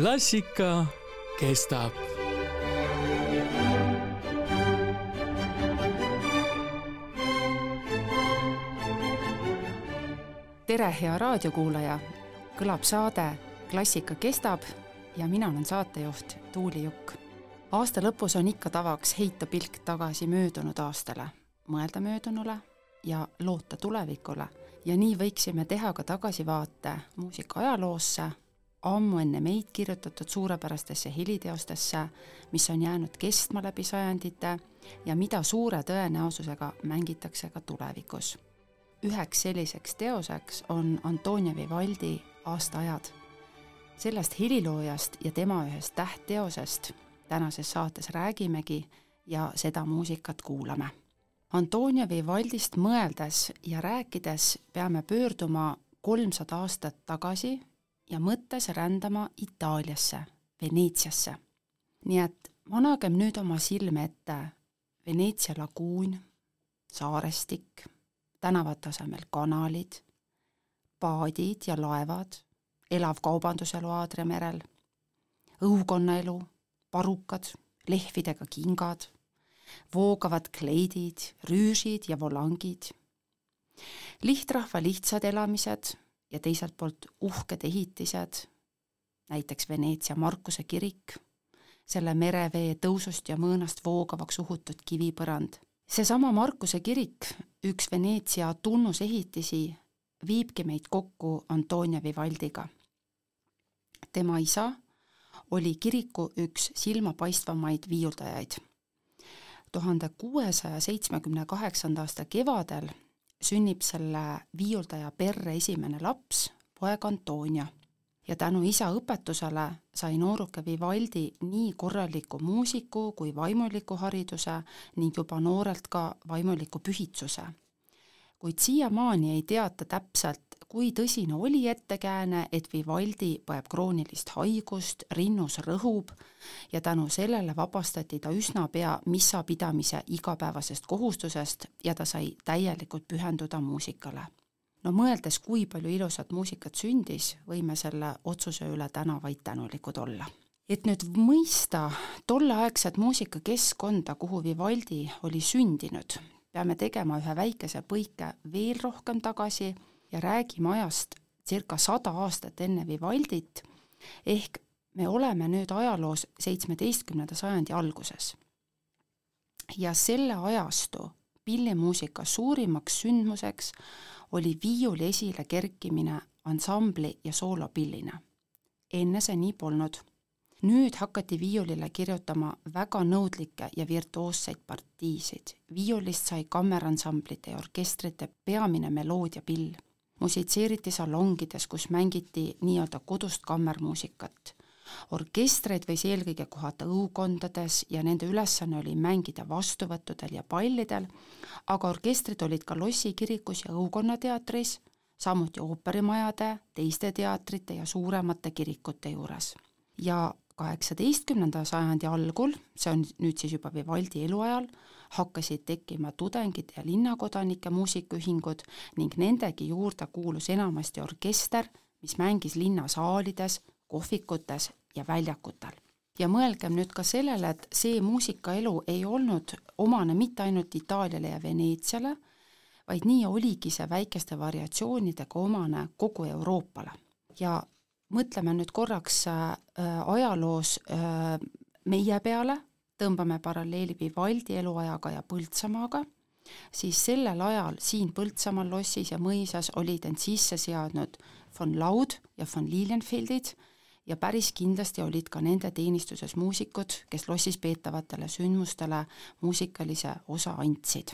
klassika kestab. tere, hea raadiokuulaja, kõlab saade Klassika kestab ja mina olen saatejuht Tuuli Jukk. aasta lõpus on ikka tavaks heita pilk tagasi möödunud aastale, mõelda möödunule ja loota tulevikule ja nii võiksime teha ka tagasivaate muusika ajaloosse, ammu enne meid kirjutatud suurepärastesse heliteostesse, mis on jäänud kestma läbi sajandite ja mida suure tõenäosusega mängitakse ka tulevikus. üheks selliseks teoseks on Antonio Vivaldi Aastaajad. sellest heliloojast ja tema ühest tähtteosest tänases saates räägimegi ja seda muusikat kuulame Antonia Vivaldist mõeldes ja rääkides peame pöörduma kolmsada aastat tagasi ja mõttes rändama Itaaliasse, Veneetsiasse. nii et managem nüüd oma silme ette Veneetsia laguun, saarestik, tänavate asemel kanalid, paadid ja laevad, elav kaubanduselu Aadria merel, õukonnaelu, parukad, lehvidega kingad voogavad kleidid, rüüžid ja volangid. lihtrahva lihtsad elamised ja teiselt poolt uhked ehitised, näiteks Veneetsia Markuse kirik, selle merevee tõusust ja mõõnast voogavaks uhutud kivipõrand. seesama Markuse kirik, üks Veneetsia tunnusehitisi, viibki meid kokku Antonia Vivaldiga. tema isa oli kiriku üks silmapaistvamaid viiuldajaid tuhande kuuesaja seitsmekümne kaheksanda aasta kevadel sünnib selle viiuldaja perre esimene laps, poeg Antonia. ja tänu isa õpetusele sai nooruke Vivaldi nii korraliku muusiku kui vaimuliku hariduse ning juba noorelt ka vaimuliku pühitsuse. Kuid siiamaani ei teata täpselt, kui tõsine oli ettekääne, et Vivaldi põeb kroonilist haigust, rinnus rõhub ja tänu sellele vabastati ta üsna pea missapidamise igapäevasest kohustusest ja ta sai täielikult pühenduda muusikale. no mõeldes, kui palju ilusat muusikat sündis, võime selle otsuse üle täna vaid tänulikud olla et nüüd mõista tolleaegset muusikakeskkonda, kuhu Vivaldi oli sündinud, peame tegema ühe väikese põike veel rohkem tagasi ja räägime ajast circa sada aastat enne Vivaldit, ehk me oleme nüüd ajaloos seitsmeteistkümnenda sajandi alguses. ja selle ajastu pillimuusika suurimaks sündmuseks oli viiuli esile kerkimine ansambli ja soolopillina. enne see nii polnud. Nüüd hakati viiulile kirjutama väga nõudlikke ja virtuoosseid partiisid. viiulist sai kammeransamblite ja orkestrite peamine meloodiapill musitseeriti salongides, kus mängiti nii-öelda kodust kammermuusikat. orkestreid võis eelkõige kohata õukondades ja nende ülesanne oli mängida vastuvõttudel ja pallidel, aga orkestrid olid ka Lossi kirikus ja õukonnateatris, samuti ooperimajade, teiste teatrite ja suuremate kirikute juures. ja kaheksateistkümnenda sajandi algul, see on nüüd siis juba Vivaldi eluajal, hakkasid tekkima tudengid ja linnakodanike muusikaühingud ning nendegi juurde kuulus enamasti orkester, mis mängis linnasaalides, kohvikutes ja väljakutel. ja mõelgem nüüd ka sellele, et see muusikaelu ei olnud omane mitte ainult Itaaliale ja Veneetsiale, vaid nii oligi see väikeste variatsioonidega omane kogu Euroopale. ja mõtleme nüüd korraks äh, ajaloos äh, meie peale, tõmbame paralleeli Vivaldi eluajaga ja Põltsamaaga, siis sellel ajal siin Põltsamaal lossis ja mõisas olid end sisse seadnud von Laud ja von Lilienfeldid ja päris kindlasti olid ka nende teenistuses muusikud, kes lossis peetavatele sündmustele muusikalise osa andsid.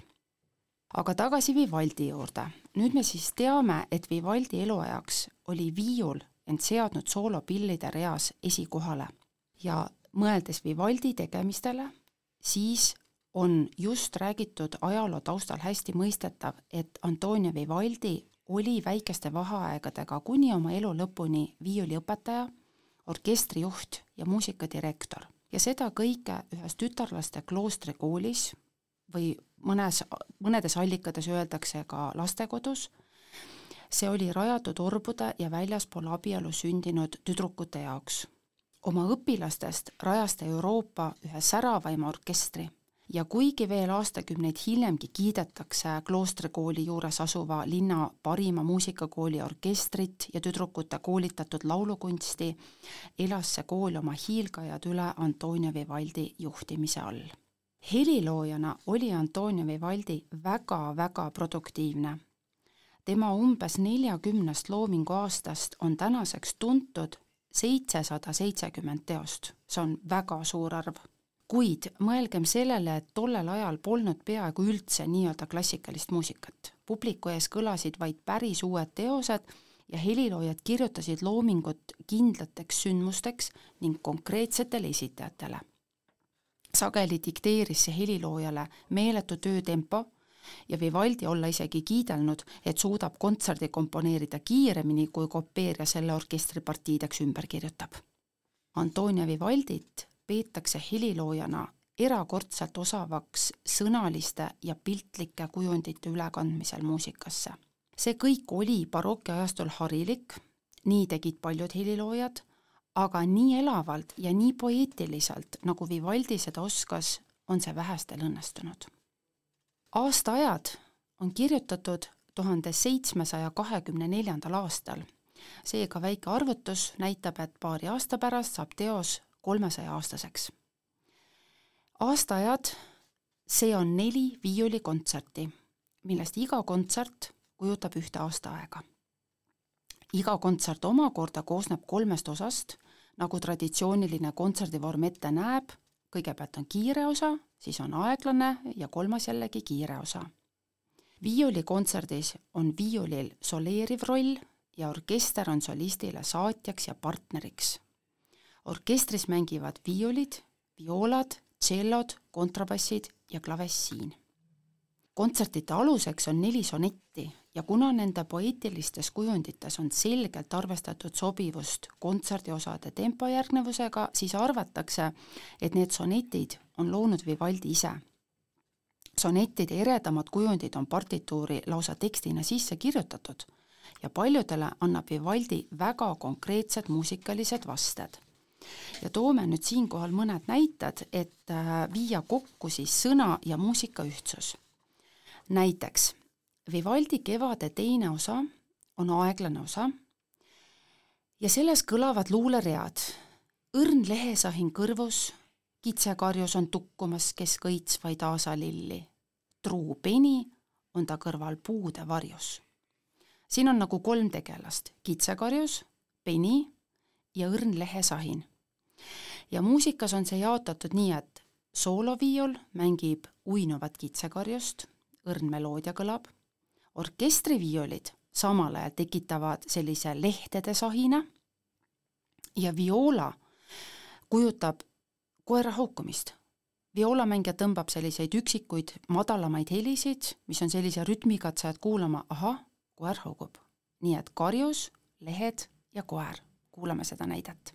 aga tagasi Vivaldi juurde. nüüd me siis teame, et Vivaldi eluajaks oli viiul end seadnud soolopillide reas esikohale ja mõeldes Vivaldi tegemistele, siis on just räägitud ajaloo taustal hästi mõistetav, et Antonio Vivaldi oli väikeste vaheaegadega kuni oma elu lõpuni viiuliõpetaja, orkestrijuht ja muusikadirektor. ja seda kõike ühes tütarlaste kloostrikoolis või mõnes, mõnedes allikates öeldakse ka lastekodus see oli rajatud orbude ja väljaspool abielu sündinud tüdrukute jaoks. oma õpilastest rajas ta Euroopa ühe säravaima orkestri ja kuigi veel aastakümneid hiljemgi kiidetakse kloostrikooli juures asuva linna parima muusikakooli orkestrit ja tüdrukute koolitatud laulukunsti, elas see kool oma hiilgajad üle Antonio Vivaldi juhtimise all. heliloojana oli Antonio Vivaldi väga-väga produktiivne. Tema umbes neljakümnest loominguaastast on tänaseks tuntud seitsesada seitsekümmend teost, see on väga suur arv kuid mõelgem sellele, et tollel ajal polnud peaaegu üldse nii-öelda klassikalist muusikat. publiku ees kõlasid vaid päris uued teosed ja heliloojad kirjutasid loomingut kindlateks sündmusteks ning konkreetsetele esitajatele. sageli dikteeris see heliloojale meeletu töötempo ja Vivaldi olla isegi kiidelnud, et suudab kontserdi komponeerida kiiremini, kui kopeerija selle orkestri partiideks ümber kirjutab. Antonia Vivaldit peetakse heliloojana erakordselt osavaks sõnaliste ja piltlike kujundite ülekandmisel muusikasse. see kõik oli barokiajastul harilik, nii tegid paljud heliloojad, aga nii elavalt ja nii poeetiliselt, nagu Vivaldi seda oskas, on see vähestel õnnestunud. Aastaajad on kirjutatud tuhande seitsmesaja kahekümne neljandal aastal. seega väike arvutus näitab, et paari aasta pärast saab teos kolmesaja aastaseks. aastaajad, see on neli viiulikontserti, millest iga kontsert kujutab ühte aastaaega. iga kontsert omakorda koosneb kolmest osast, nagu traditsiooniline kontserdivorm ette näeb, kõigepealt on kiire osa, siis on aeglane ja kolmas jällegi kiire osa. viiulikontserdis on viiulil soleeriv roll ja orkester on solistile saatjaks ja partneriks orkestris mängivad viiulid, vioolad, tšellod, kontrabassid ja klavessiin. kontsertide aluseks on neli sonetti ja kuna nende poeetilistes kujundites on selgelt arvestatud sobivust kontserdiosade tempojärgnevusega, siis arvatakse, et need sonetid on loonud Vivaldi ise. sonettide eredamad kujundid on partituuri lausa tekstina sisse kirjutatud ja paljudele annab Vivaldi väga konkreetsed muusikalised vasted ja toome nüüd siinkohal mõned näited, et äh, viia kokku siis sõna ja muusika ühtsus. näiteks Vivaldi Kevade teine osa on aeglane osa ja selles kõlavad luuleread. õrn lehesahin kõrvus, kitsekarjus on tukkumas kesk õitsvaid aasalilli. truu peni on ta kõrval puude varjus. siin on nagu kolm tegelast, kitsekarjus, peni ja õrn lehesahin ja muusikas on see jaotatud nii, et sooloviiul mängib uinuvat kitsekarjust, õrn meloodia kõlab, orkestriviiulid samal ajal tekitavad sellise lehtede sahina ja vioola kujutab koera haukumist. viooolamängija tõmbab selliseid üksikuid madalamaid helisid, mis on sellise rütmiga, et sa jääd kuulama, ahah, koer haugub. nii et karjus, lehed ja koer, kuulame seda näidet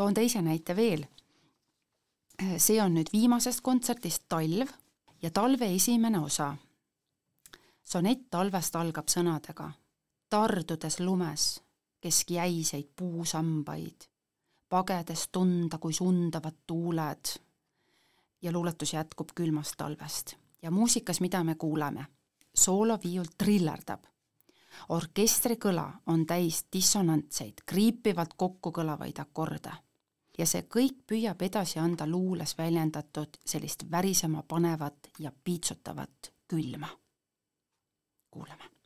toon teise näite veel. see on nüüd viimasest kontserdist Talv ja talve esimene osa. sonett talvest algab sõnadega tardudes lumes, kesk jäiseid puusambaid, pagedes tunda, kui sundavad tuuled ja luuletus jätkub külmast talvest. ja muusikas, mida me kuuleme? sooloviiul trillerdab orkestri kõla on täis dissonantseid, kriipivalt kokku kõlavaid akorde. Ja see kõik püüab edasi anda luules väljendatud sellist värisema panevat ja piitsutavat külma. kuulame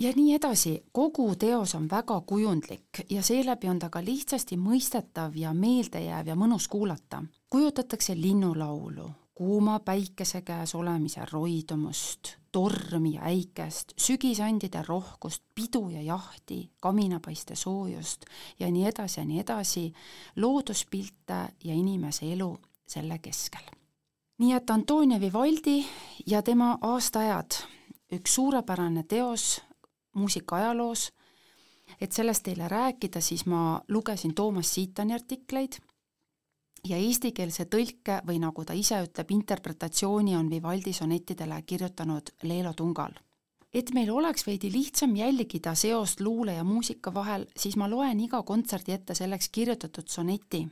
ja nii edasi, kogu teos on väga kujundlik ja seeläbi on ta ka lihtsasti mõistetav ja meeldejääv ja mõnus kuulata. kujutatakse linnulaulu, kuuma päikese käes olemise roidumust, tormi ja äikest, sügisandide rohkust, pidu ja jahti, kaminapaiste soojust ja nii edasi ja nii edasi, looduspilte ja inimese elu selle keskel. nii et Antonio Vivaldi ja tema aastaajad, üks suurepärane teos muusikaajaloos, et sellest teile rääkida, siis ma lugesin Toomas Siitani artikleid ja eestikeelse tõlke või nagu ta ise ütleb, interpretatsiooni on Vivaldi sonettidele kirjutanud Leelo Tungal. et meil oleks veidi lihtsam jälgida seost luule ja muusika vahel, siis ma loen iga kontserdi ette selleks kirjutatud soneti.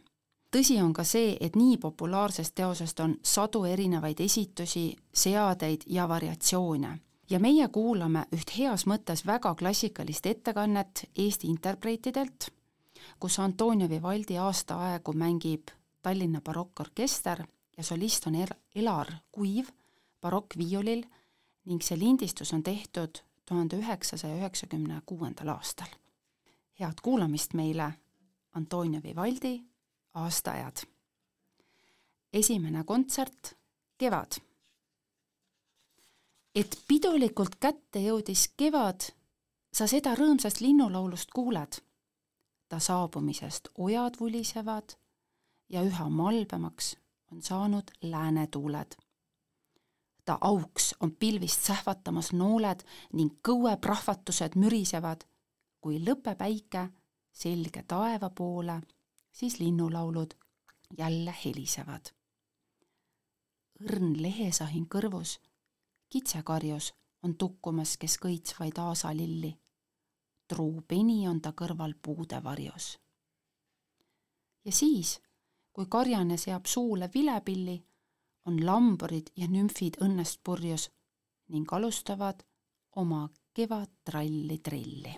tõsi on ka see, et nii populaarsest teosest on sadu erinevaid esitusi, seadeid ja variatsioone ja meie kuulame üht heas mõttes väga klassikalist ettekannet Eesti interpreetidelt, kus Antonio Vivaldi aastaaegu mängib Tallinna barokkorkester ja solist on er-, Elar Kuiv barokkviiulil ning see lindistus on tehtud tuhande üheksasaja üheksakümne kuuendal aastal. head kuulamist meile, Antonio Vivaldi aastaajad. esimene kontsert, Kevad et pidulikult kätte jõudis kevad, sa seda rõõmsast linnulaulust kuuled. ta saabumisest ojad vulisevad ja üha malbemaks on saanud läänetuuled. ta auks on pilvist sähvatamas nooled ning kõueprahvatused mürisevad, kui lõpepäike selge taeva poole, siis linnulaulud jälle helisevad. õrn lehesahin kõrvus kitsekarjus on tukkumas kes kõitsvaid aasalilli. truu peni on ta kõrval puude varjus. ja siis, kui karjane seab suule vilepilli, on lamburid ja nümfid õnnest purjus ning alustavad oma kevadtralli trilli.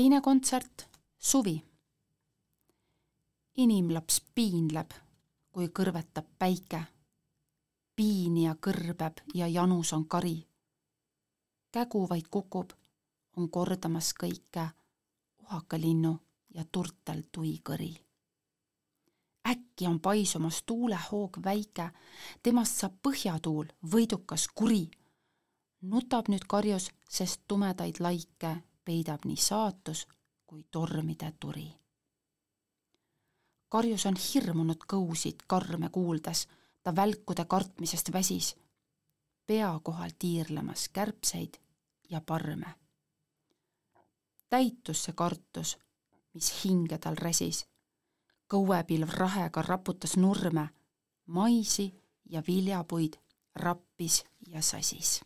Teine kontsert, suvi. inimlaps piinleb, kui kõrvetab päike. piinija kõrbeb ja janus on kari. kägu vaid kukub, on kordamas kõike uhakalinnu ja turtel tuikõri äkki on paisumas tuulehoog väike, temast saab põhjatuul, võidukas kuri. nutab nüüd karjus, sest tumedaid laike peidab nii saatus kui tormide turi. karjus on hirmunud kõusid karme kuuldes, ta välkude kartmisest väsis, pea kohal tiirlemas kärbseid ja parme. täitus see kartus, mis hinge tal räsis kõuepilv rahega raputas nurme, maisi ja viljapuid rappis ja sasis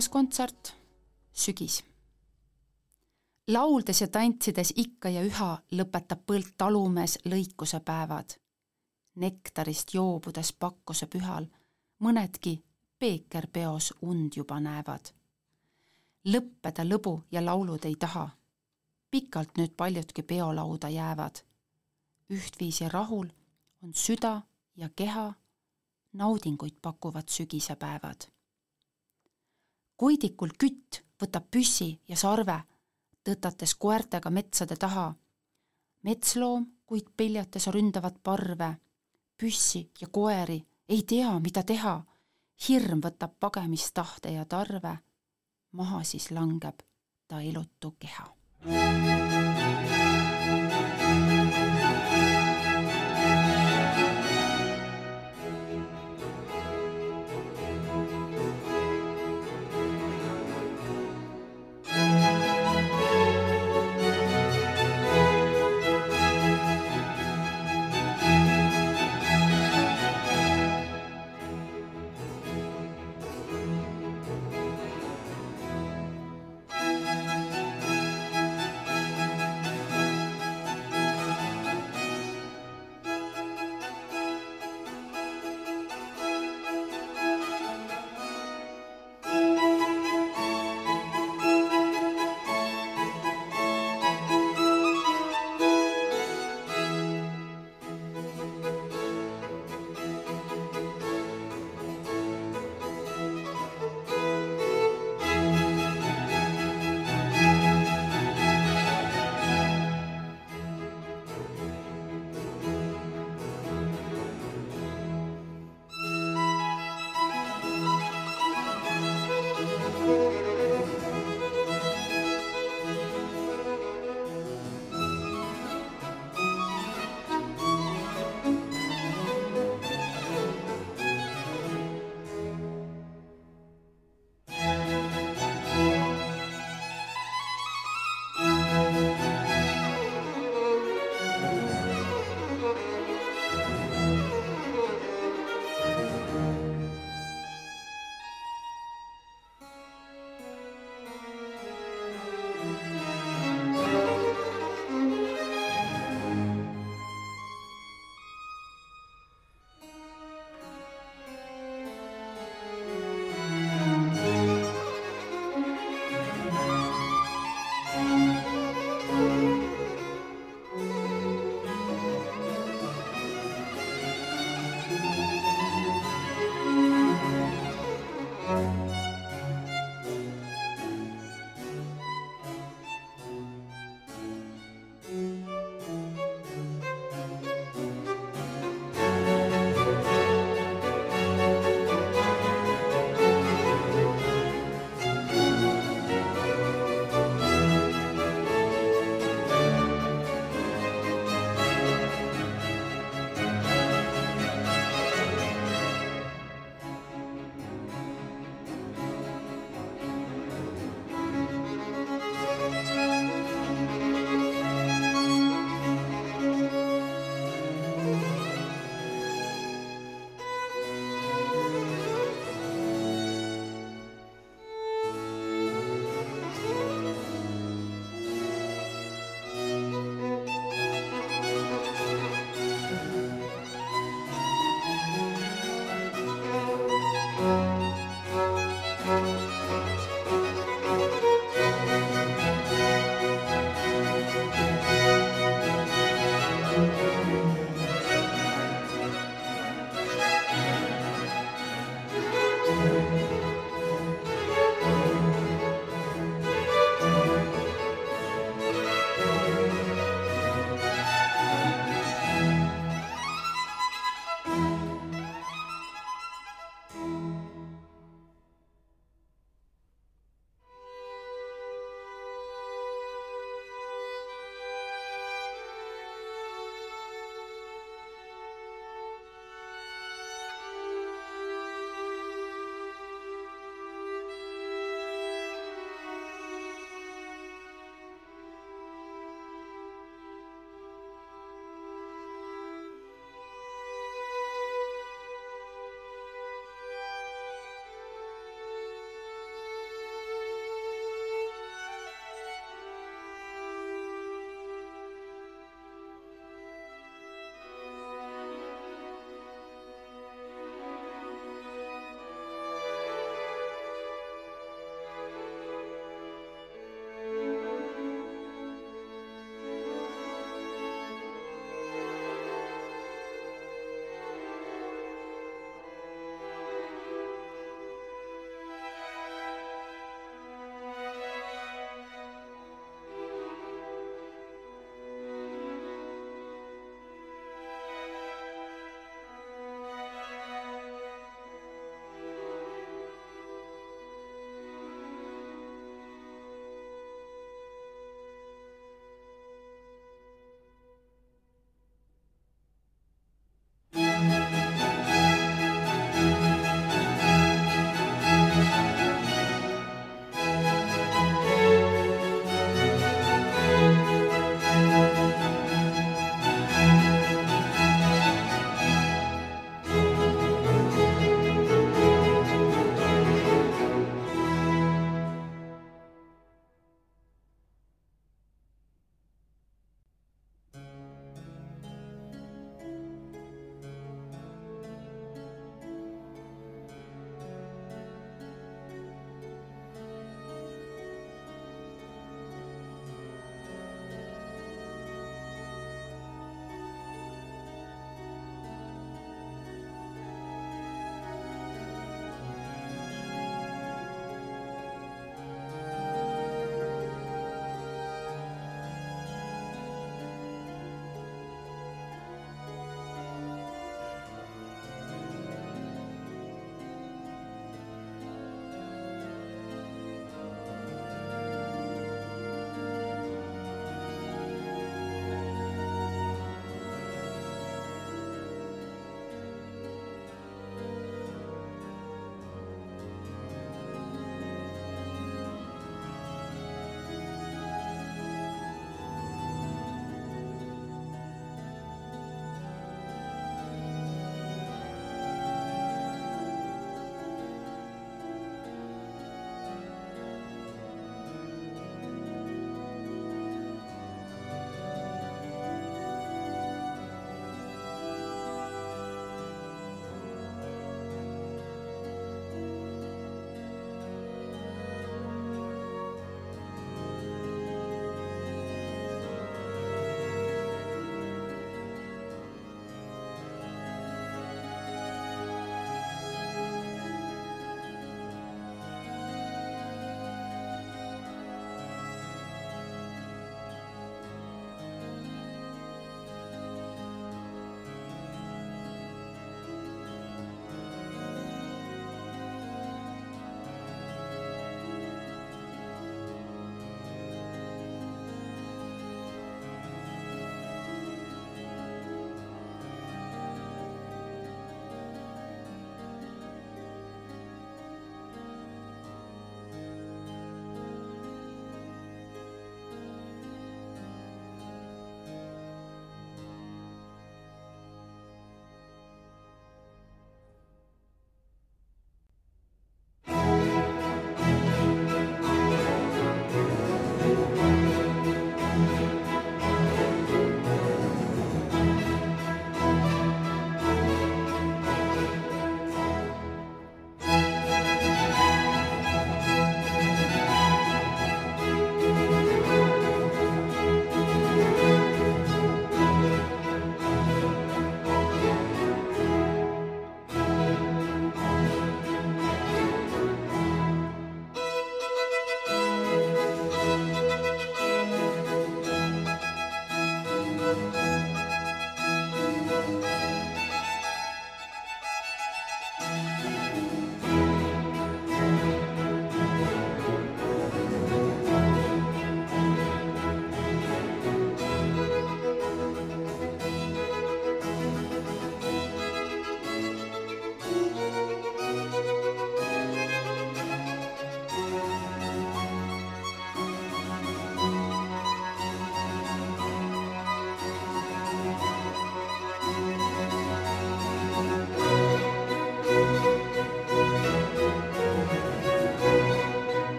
Kolmas kontsert, sügis. lauldes ja tantsides ikka ja üha lõpetab põld talumees lõikuse päevad. nektarist joobudes pakkuse pühal mõnedki peekerpeos und juba näevad. lõppeda lõbu ja laulud ei taha. pikalt nüüd paljudki peolauda jäävad. ühtviisi rahul on süda ja keha, naudinguid pakuvad sügisepäevad. Koidikul kütt võtab püssi ja sarve, tõtates koertega metsade taha. metsloom, kuid peljates ründavat parve, püssi ja koeri, ei tea, mida teha. hirm võtab pagemistahte ja tarve. maha siis langeb ta elutu keha.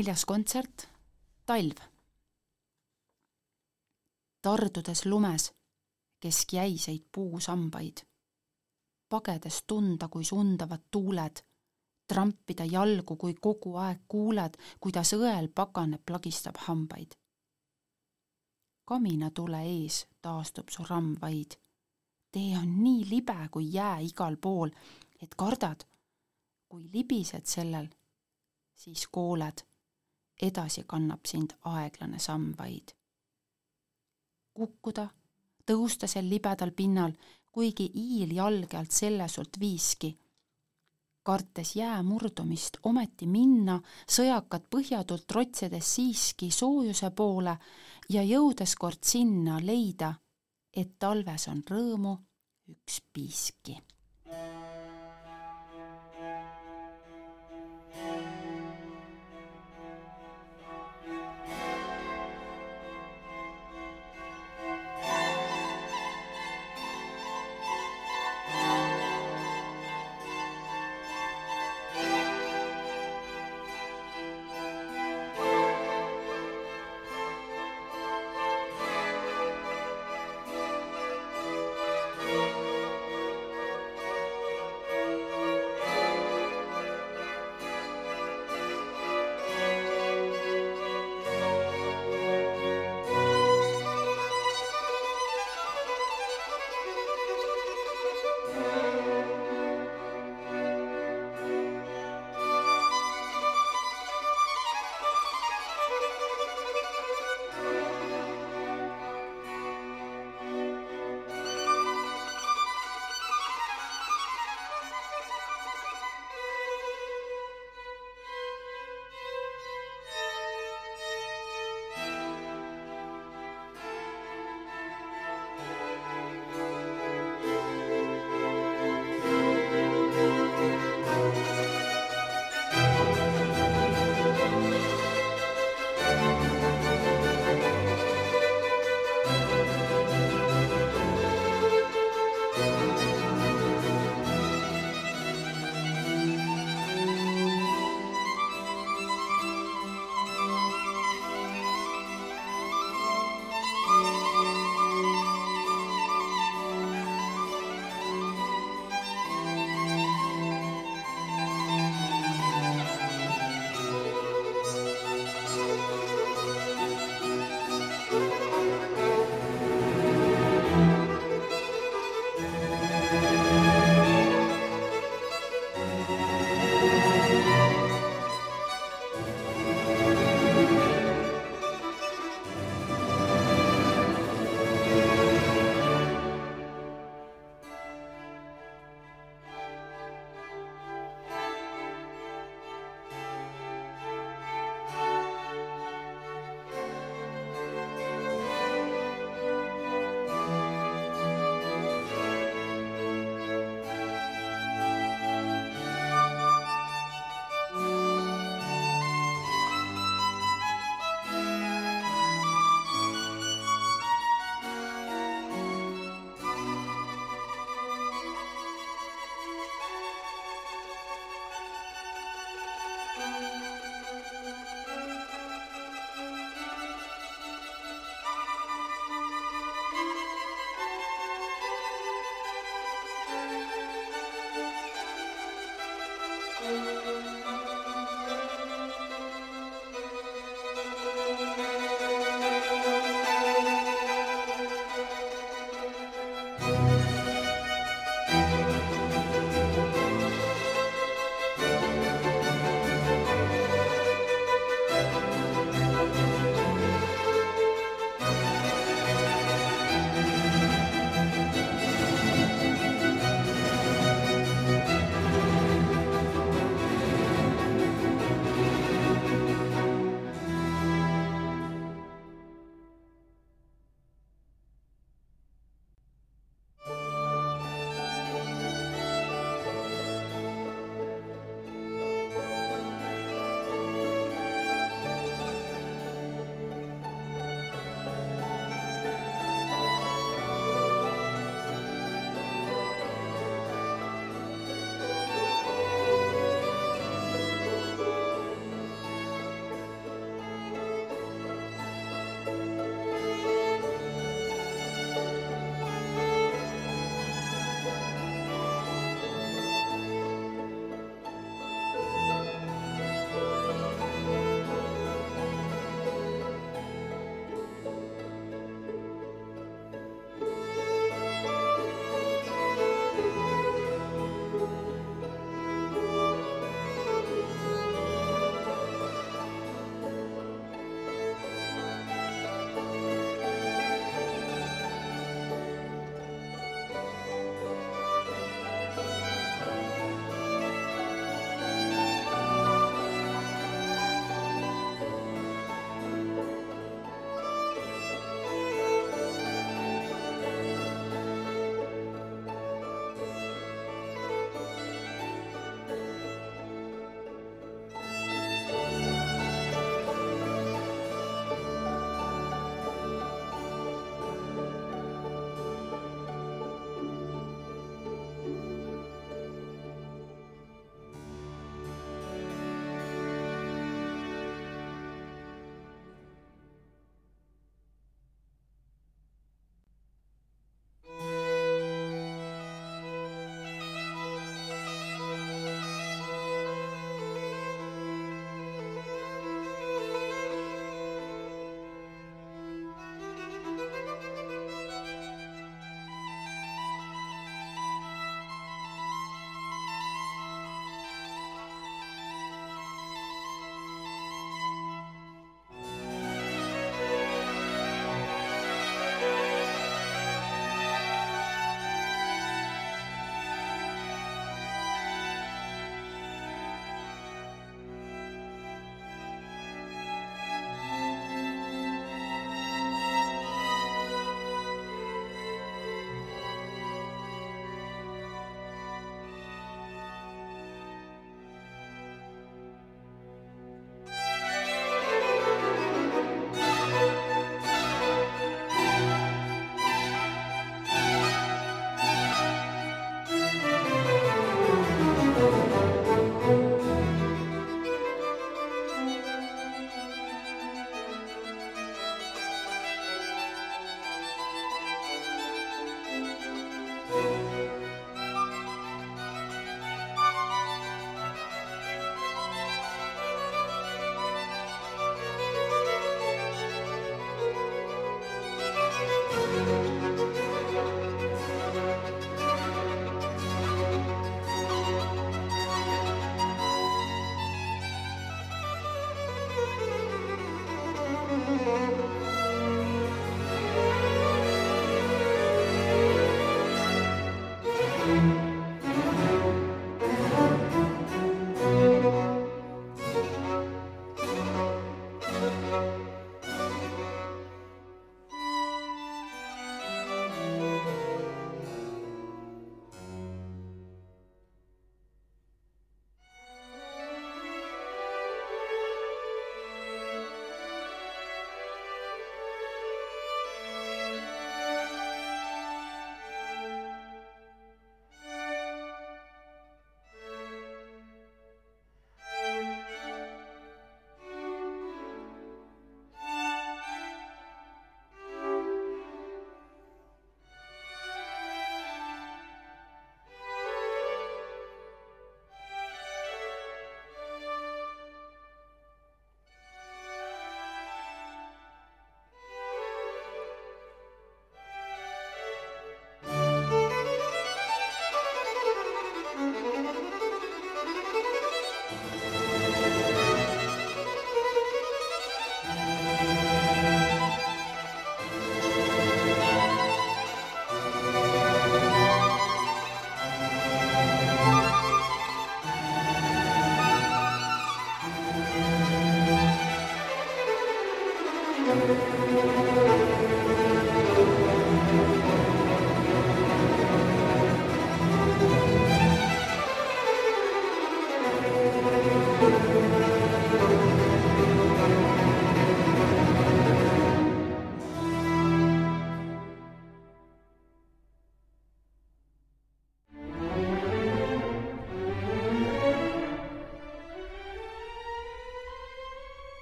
Neljas kontsert, talv. tardudes lumes, kesk jäiseid puusambaid, pagedes tunda, kui sundavad tuuled, trampida jalgu, kui kogu aeg kuuled, kuidas õel paganeb, plagistab hambaid. kaminatule ees taastub su ramm vaid. tee on nii libe kui jää igal pool, et kardad, kui libised sellel, siis kooled edasi kannab sind aeglane samm vaid. kukkuda, tõusta sel libedal pinnal, kuigi iil jalge alt selle sult viiski. kartes jää murdumist, ometi minna, sõjakat põhjatult trotsides siiski soojuse poole ja jõudes kord sinna leida, et talves on rõõmu üks piiski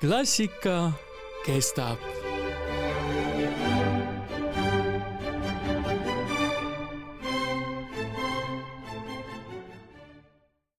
klassika kestab